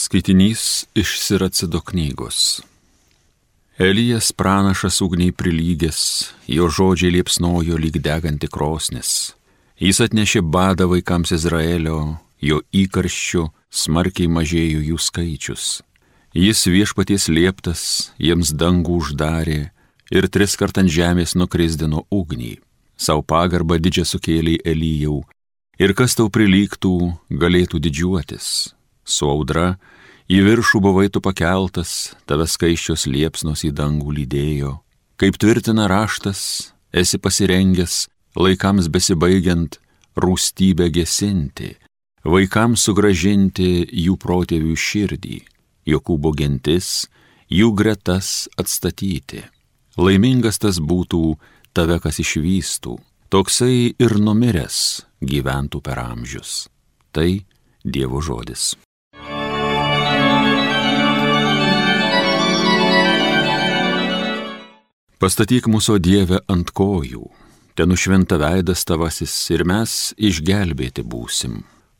Skaitinys iš Siracido knygos. Elijas pranašas ugniai prilygęs, jo žodžiai liepsnojo lyg deganti krosnis. Jis atnešė badą vaikams Izraelio, jo įkarščių smarkiai mažėjo jų skaičius. Jis viešpaties lieptas jiems dangų uždarė ir tris kart ant žemės nukrisdino ugnį. Sau pagarbą didžią sukėlė Elyjau. Ir kas tau prilygtų, galėtų didžiuotis su audra, į viršų buvai tu pakeltas, tave skaiščios liepsnos į dangų lydėjo. Kaip tvirtina raštas, esi pasirengęs laikams besibaigiant rūstybę gesinti, vaikams sugražinti jų protėvių širdį, Jokūbo gentis, jų gretas atstatyti. Laimingas tas būtų tave, kas išvystų, toksai ir numiręs gyventų per amžius. Tai Dievo žodis. Pastatyk mūsų Dievę ant kojų, ten nušventa veidas tavasis ir mes išgelbėti būsim.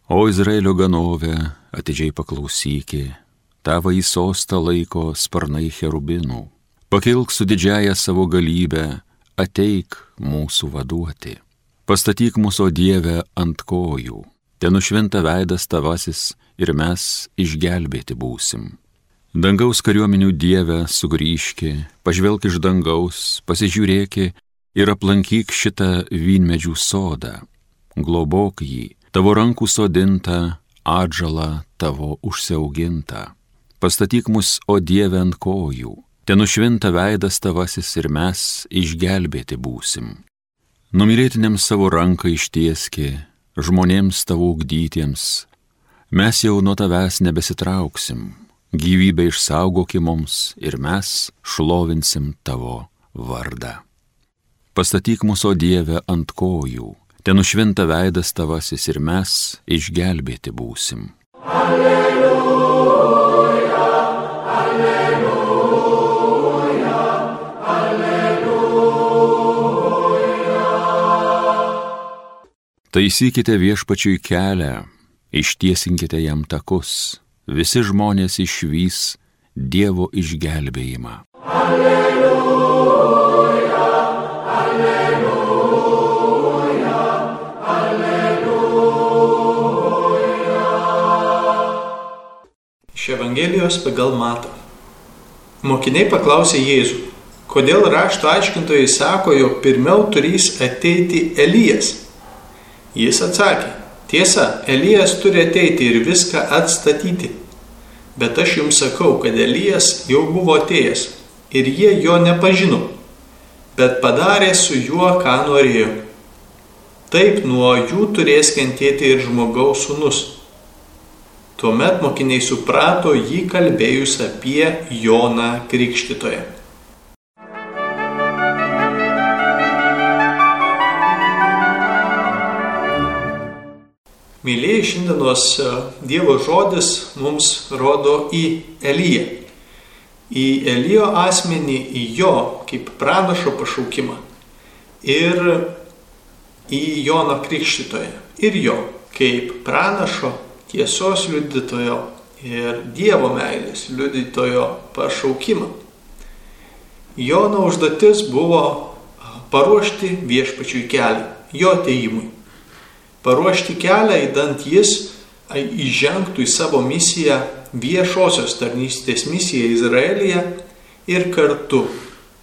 O Izraelio ganovė, atidžiai paklausykė, tavo į sostą laiko sparnai cherubinų. Pakilk su didžiaja savo galybė, ateik mūsų vaduoti. Pastatyk mūsų Dievę ant kojų, ten nušventa veidas tavasis ir mes išgelbėti būsim. Dangaus kariuomenių Dieve sugrįžki, pažvelk iš dangaus, pasižiūrėki ir aplankyk šitą vynmedžių sodą, globok jį, tavo rankų sodintą, atžalą tavo užsiaugintą. Pastatyk mus, o Dieve, ant kojų, ten nušvinta veidas tavasis ir mes išgelbėti būsim. Numylėtiniams savo ranką ištieski, žmonėms tavo ugdytiems, mes jau nuo tavęs nebesitrauksim gyvybę išsaugoki mums ir mes šlovinsim tavo vardą. Pastatyk mūsų Dievę ant kojų, ten nušvinta veidas tavasis ir mes išgelbėti būsim. Alleluja, alleluja, alleluja. Taisykite viešpačiui kelią, ištiesinkite jam takus visi žmonės išvys Dievo išgelbėjimą. Alleluja, alleluja, alleluja. Iš Evangelijos pagal matą. Mokiniai paklausė Jėzų, kodėl rašto aiškintojai sako, jog pirmiau turės ateiti Elijas. Jis atsakė, tiesa, Elijas turi ateiti ir viską atstatyti. Bet aš jums sakau, kad Elijas jau buvo atėjęs ir jie jo nepažino, bet padarė su juo, ką norėjo. Taip nuo jų turės kentėti ir žmogaus sunus. Tuomet mokiniai suprato jį kalbėjus apie Joną Krikštytoją. Mėlyje šiandienos e, Dievo žodis mums rodo į Eliją. Į Elijo asmenį, į jo kaip pranašo pašaukimą. Ir į Jono Krikščitoje. Ir jo kaip pranašo, tiesos liudytojo ir Dievo meilės liudytojo pašaukimą. Jono užduotis buvo paruošti viešpačiui kelią, jo ateimui paruošti kelią, įdant jis įžengtų į savo misiją, viešosios tarnystės misiją Izraelyje ir kartu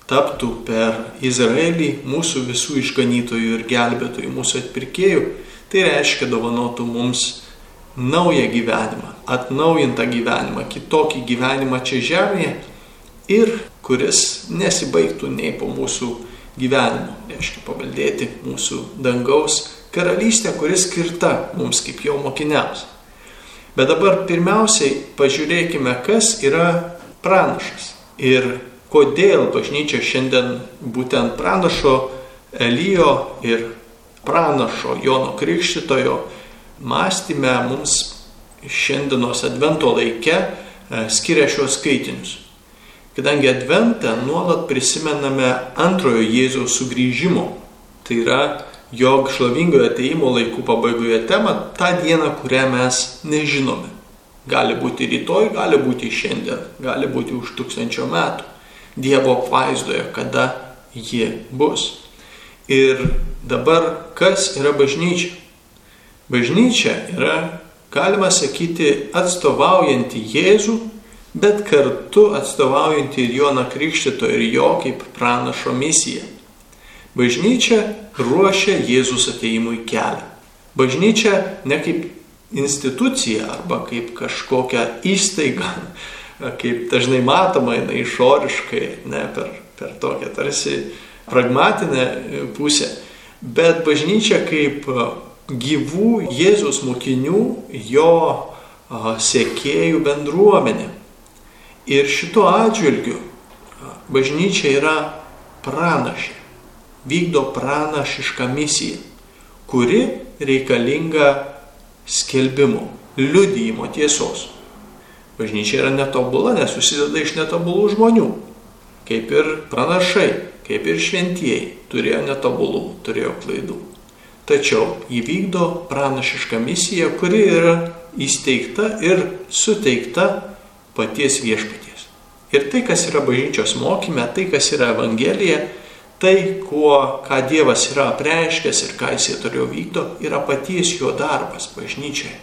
taptų per Izraelį mūsų visų išganytojų ir gelbėtojų, mūsų atpirkėjų. Tai reiškia dovanotų mums naują gyvenimą, atnaujintą gyvenimą, kitokį gyvenimą čia žemėje ir kuris nesibaigtų nei po mūsų gyvenimo, reiškia paveldėti mūsų dangaus karalystė, kuri skirta mums kaip jo mokiniams. Bet dabar pirmiausiai pažiūrėkime, kas yra pranašas ir kodėl bažnyčia šiandien būtent pranašo Elijo ir pranašo Jono Krikštitojo mąstymę mums šiandienos advento laike e, skiria šios skaitinius. Kadangi adventą nuolat prisimename antrojo Jėzaus sugrįžimo, tai yra jog šlovingojo ateimo laikų pabaigoje tema tą dieną, kurią mes nežinome. Gali būti rytoj, gali būti šiandien, gali būti už tūkstančio metų. Dievo apvaizdoje, kada ji bus. Ir dabar kas yra bažnyčia? Bažnyčia yra, galima sakyti, atstovaujanti Jėzų, bet kartu atstovaujanti ir Joną Krikštito ir jo kaip pranašo misiją. Bažnyčia ruošia Jėzus ateimui kelią. Bažnyčia ne kaip institucija arba kaip kažkokia įstaiga, kaip dažnai matoma jinai išoriškai, ne per, per tokią tarsi pragmatinę pusę, bet bažnyčia kaip gyvų Jėzus mokinių, jo sėkėjų bendruomenė. Ir šituo atžvilgiu bažnyčia yra pranašė, vykdo pranašišką misiją, kuri reikalinga skelbimo, liudyjimo tiesos. Bažnyčia yra netobula, nes susideda iš netobulų žmonių. Kaip ir pranašai, kaip ir šventieji turėjo netobulų, turėjo klaidų. Tačiau įvykdo pranašišką misiją, kuri yra įsteigta ir suteikta paties viešpaties. Ir tai, kas yra bažnyčios mokyme, tai, kas yra Evangelija, Tai, kuo, ką Dievas yra apreiškęs ir ką jisai toliau vykdo, yra paties jo darbas bažnyčiai.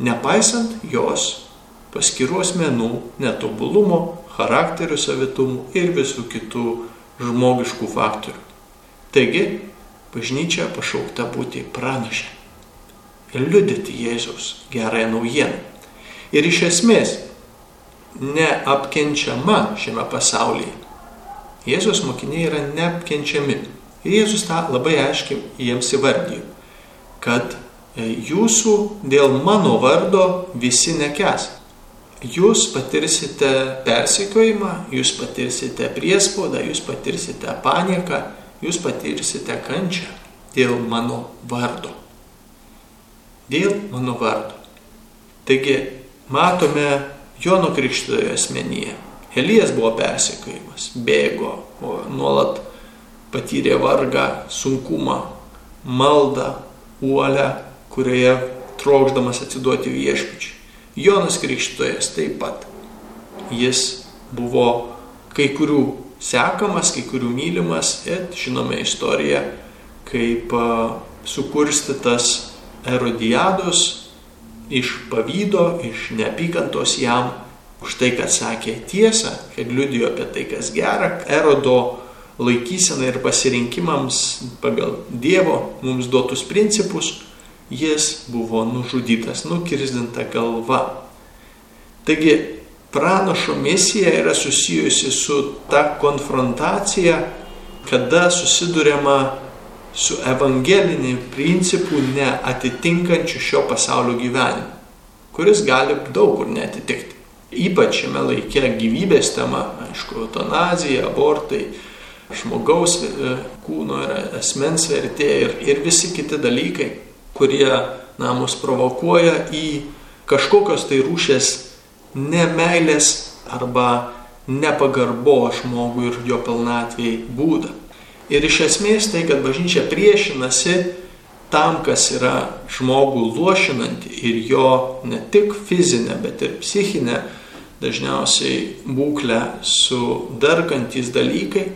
Nepaisant jos paskirų asmenų netobulumo, charakterių savitumų ir visų kitų žmogiškų faktorių. Taigi, bažnyčia pašaukta būti pranašė ir liudyti Jėzaus gerąją naujieną. Ir iš esmės neapkenčiama šiame pasaulyje Jėzus mokiniai yra neapkenčiami. Ir Jėzus tą labai aiškiai jiems įvardijo, kad e, jūsų dėl mano vardo visi nekes. Jūs patirsite persekiojimą, jūs patirsite priespaudą, jūs patirsite panieką, jūs patirsite kančią dėl mano vardo. Dėl mano vardo. Taigi matome Jono Krikštojo asmenyje Elijas buvo persekiojimas, bėgo, nuolat patyrė vargą, sunkumą, maldą, uolę, kurioje trokšdamas atsiduoti viešpačiui. Jonas Krikštojas taip pat. Jis buvo kai kurių sekamas, kai kurių mylimas ir žinome istoriją, kaip sukurstytas erodijados iš pavydo, iš neapykantos jam už tai, kad sakė tiesą, kad liudijo apie tai, kas gera. Erodo laikysena ir pasirinkimams pagal Dievo mums duotus principus, jis buvo nužudytas, nukirzdinta galva. Taigi pranašo misija yra susijusi su ta konfrontacija, kada susidurėma su evangeliniu principu neatitinkančiu šio pasaulio gyvenimu, kuris gali daug kur netitikti ypač šiame laike gyvybės tema, aišku, eutanazija, abortai, žmogaus e, kūno ir asmens vertė ir, ir visi kiti dalykai, kurie na, mus provokuoja į kažkokios tai rūšės nemailės arba nepagarbo žmogui ir jo pilnatvėjai būdą. Ir iš esmės tai, kad bažnyčia priešinasi tam, kas yra žmogų luošinanti ir jo ne tik fizinė, bet ir psichinė dažniausiai būklę sudarkantis dalykai,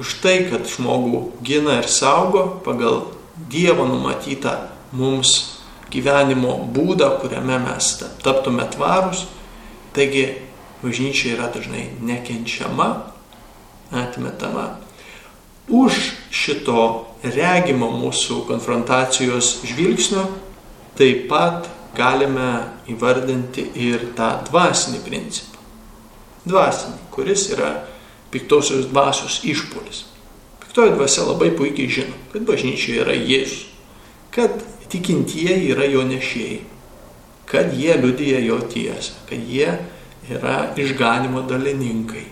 už tai, kad žmogų gina ir saugo pagal Dievo numatytą mums gyvenimo būdą, kuriame mes taptume tvarus. Taigi bažnyčia yra dažnai nekenčiama, atmetama. Už šito regimo mūsų konfrontacijos žvilgsnio taip pat galime įvardinti ir tą dvasinį principą. Dvasinį, kuris yra piktosios dvasios išpolis. Piktoji dvasia labai puikiai žino, kad bažnyčioje yra Jėzus, kad tikintieji yra jo nešėjai, kad jie liudyja jo tiesą, kad jie yra išganimo dalininkai.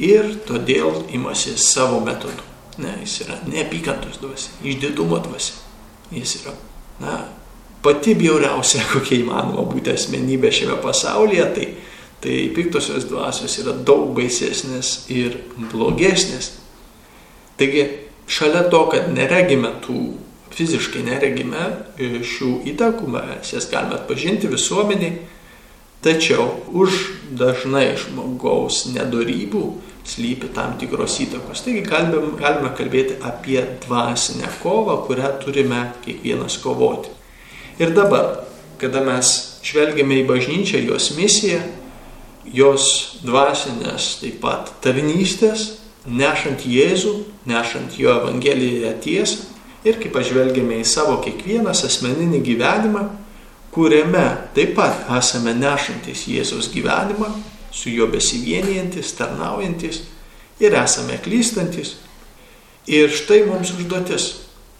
Ir todėl imasi savo metodų. Ne, jis yra neapykantos dvasia, išdidumo dvasia. Jis yra, na, pati bjauriausia, kokia įmanoma būti asmenybė šiame pasaulyje, tai, tai piktosios dvasios yra daug baisesnės ir blogesnės. Taigi, šalia to, kad neregime tų fiziškai neregime šių įtakų, mes jas galime atpažinti visuomeniai, tačiau už dažnai žmogaus nedarybių slypi tam tikros įtakos. Taigi galime, galime kalbėti apie dvasinę kovą, kurią turime kiekvienas kovoti. Ir dabar, kada mes žvelgiame į bažnyčią, jos misiją, jos dvasinės taip pat tarnystės, nešant Jėzų, nešant jo Evangeliją tiesą ir kaip pažvelgiame į savo kiekvienas asmeninį gyvenimą, kuriame taip pat esame nešantis Jėzaus gyvenimą, su juo besivienijantis, tarnaujantis ir esame klystantis. Ir štai mums užduotis.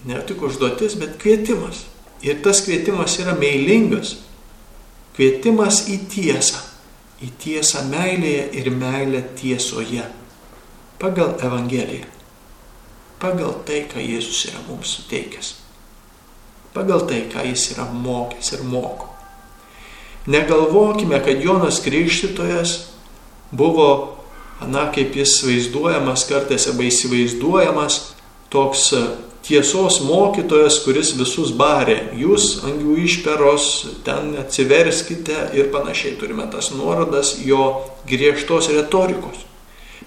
Ne tik užduotis, bet kvietimas. Ir tas kvietimas yra meilingas. Kvietimas į tiesą. Į tiesą meilėje ir meilę tiesoje. Pagal Evangeliją. Pagal tai, ką Jėzus yra mums suteikęs. Pagal tai, ką Jis yra mokęs ir moko. Negalvokime, kad Jonas Krikštytojas buvo, na, kaip jis vaizduojamas, kartais arba įsivaizduojamas, toks tiesos mokytojas, kuris visus barė. Jūs, angių išperos, ten atsiverskite ir panašiai turime tas nuorodas jo griežtos retorikos.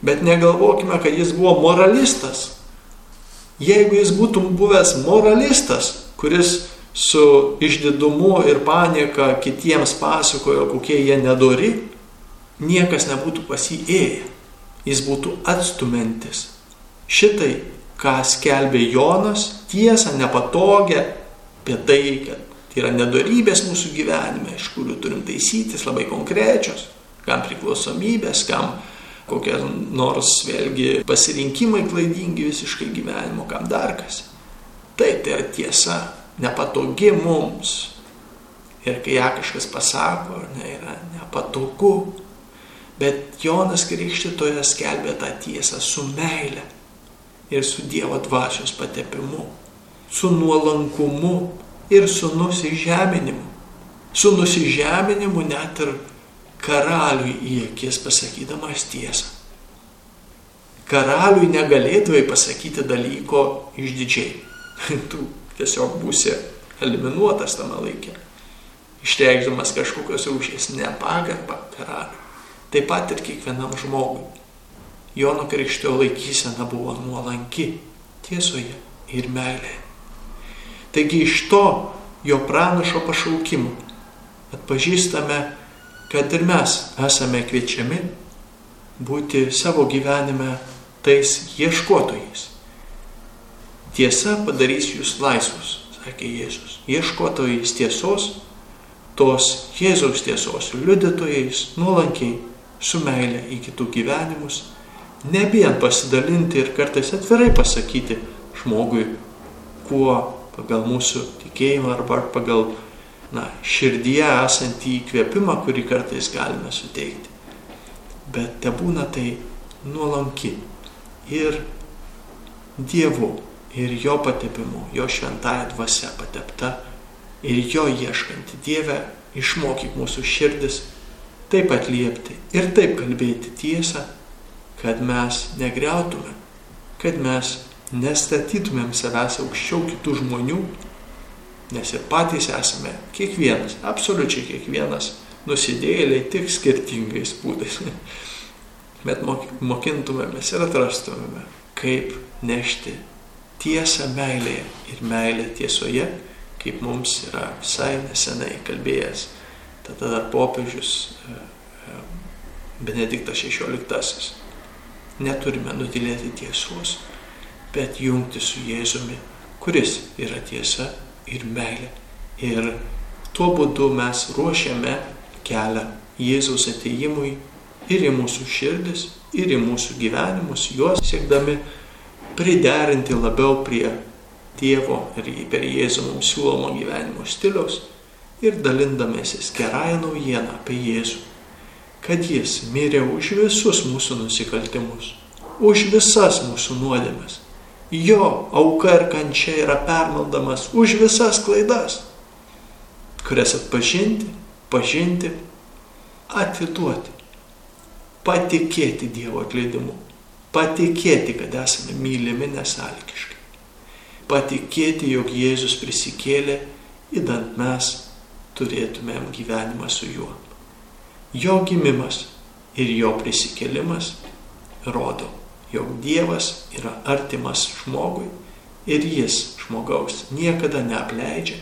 Bet negalvokime, kad jis buvo moralistas. Jeigu jis būtų buvęs moralistas, kuris su išdidumu ir panieka kitiems pasakojo, kokie jie nedori, niekas nebūtų pasiėję. Jis būtų atstumantis. Šitai, ką skelbė Jonas, tiesą nepatogią apie tai, kad yra nedorybės mūsų gyvenime, iš kurių turim taisytis labai konkrečios, kam priklausomybės, kam kokie nors vėlgi pasirinkimai klaidingi visiškai gyvenimo, kam dar kas. Taip, tai yra tiesa, nepatogi mums. Ir kai ją kažkas pasako, ne, yra nepatogu. Bet Jonas Krikštytojas skelbė tą tiesą su meile ir su Dievo dvasios patepimu, su nuolankumu ir su nusižeminimu. Su nusižeminimu net ir karaliui į akis pasakydamas tiesą. Karaliui negalėtumai pasakyti dalyko išdidžiai. tu tiesiog būsi eliminuotas tame laikė, išreikšdamas kažkokios rūšies nepagarbą karaliui. Taip pat ir kiekvienam žmogui. Jono Krikštio laikysena buvo nuolanki tiesoje ir meilėje. Taigi iš to jo pranašo pašaukimo atpažįstame, kad ir mes esame kviečiami būti savo gyvenime tais ieškotojais, Tiesa padarys jūs laisvus, sakė Jėzus. Ieškotojais tiesos, tos Jėzaus tiesos liudytojais, nuolankiai, su meilė į kitų gyvenimus, nebijant pasidalinti ir kartais atvirai pasakyti žmogui, kuo pagal mūsų tikėjimą arba pagal na, širdyje esantį įkvėpimą, kurį kartais galime suteikti. Bet te būna tai nuolanki ir Dievu ir jo patepimu, jo šventąją dvasia patepta ir jo ieškanti Dieve, išmokyk mūsų širdis taip atliepti ir taip kalbėti tiesą, kad mes negriautume, kad mes nestatytumėm savęs aukščiau kitų žmonių, nes ir patys esame kiekvienas, absoliučiai kiekvienas nusidėjėliai tik skirtingais būdais. Bet mokintumėmės ir atrastumėme, kaip nešti tiesą meilėje ir meilė tiesoje, kaip mums yra visai nesenai kalbėjęs tada popiežius e, e, Benediktas XVI. Neturime nutilėti tiesos, bet jungti su Jėzumi, kuris yra tiesa ir meilė. Ir tuo būdu mes ruošiame kelią Jėzaus ateimui ir į mūsų širdis, ir į mūsų gyvenimus, juos siekdami priderinti labiau prie Dievo ir per Jėzų mums siūlomo gyvenimo stiliaus ir dalindamėsis gerąją naujieną apie Jėzų, kad Jis mirė už visus mūsų nusikaltimus, už visas mūsų nuodėmes. Jo auka ir kančia yra permaldamas už visas klaidas, kurias atpažinti, pažinti, atiduoti, patikėti Dievo atleidimu patikėti, kad esame mylimi nesalgiškai. patikėti, jog Jėzus prisikėlė, įdant mes turėtumėm gyvenimą su juo. Jo gimimas ir jo prisikėlimas rodo, jog Dievas yra artimas žmogui ir jis žmogaus niekada neapleidžia,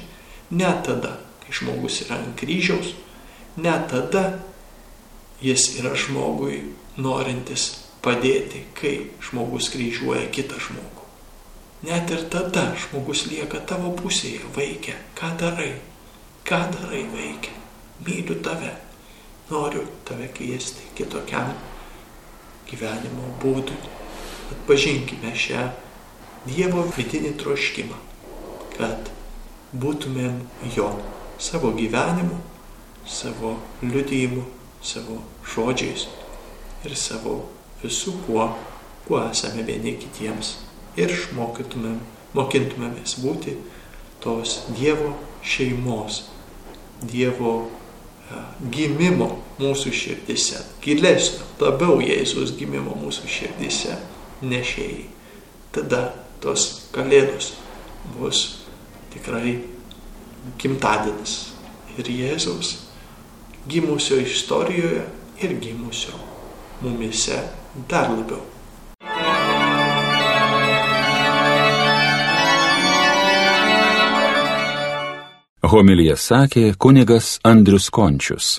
net tada, kai žmogus yra ant kryžiaus, net tada jis yra žmogui norintis padėti, kai žmogus kryžiuoja kitą žmogų. Net ir tada žmogus lieka tavo pusėje, vaikia, ką darai, ką darai, vaikia, myliu tave, noriu tave kviesti kitokiam gyvenimo būdui. Atpažinkime šią Dievo vidinį troškimą, kad būtumėm jo savo gyvenimu, savo liudijimu, savo žodžiais ir savo visų kuo, kuo esame vieni kitiems. Ir išmokytumėm, mokintumėmės būti tos Dievo šeimos, Dievo gimimo mūsų širdise, gilesnio, labiau Jėzus gimimo mūsų širdise nešėjai. Tada tos kalėdos bus tikrai gimtadienis ir Jėzaus gimusio istorijoje ir gimusio mumise dar labiau. Homilija sakė kunigas Andrius Končius.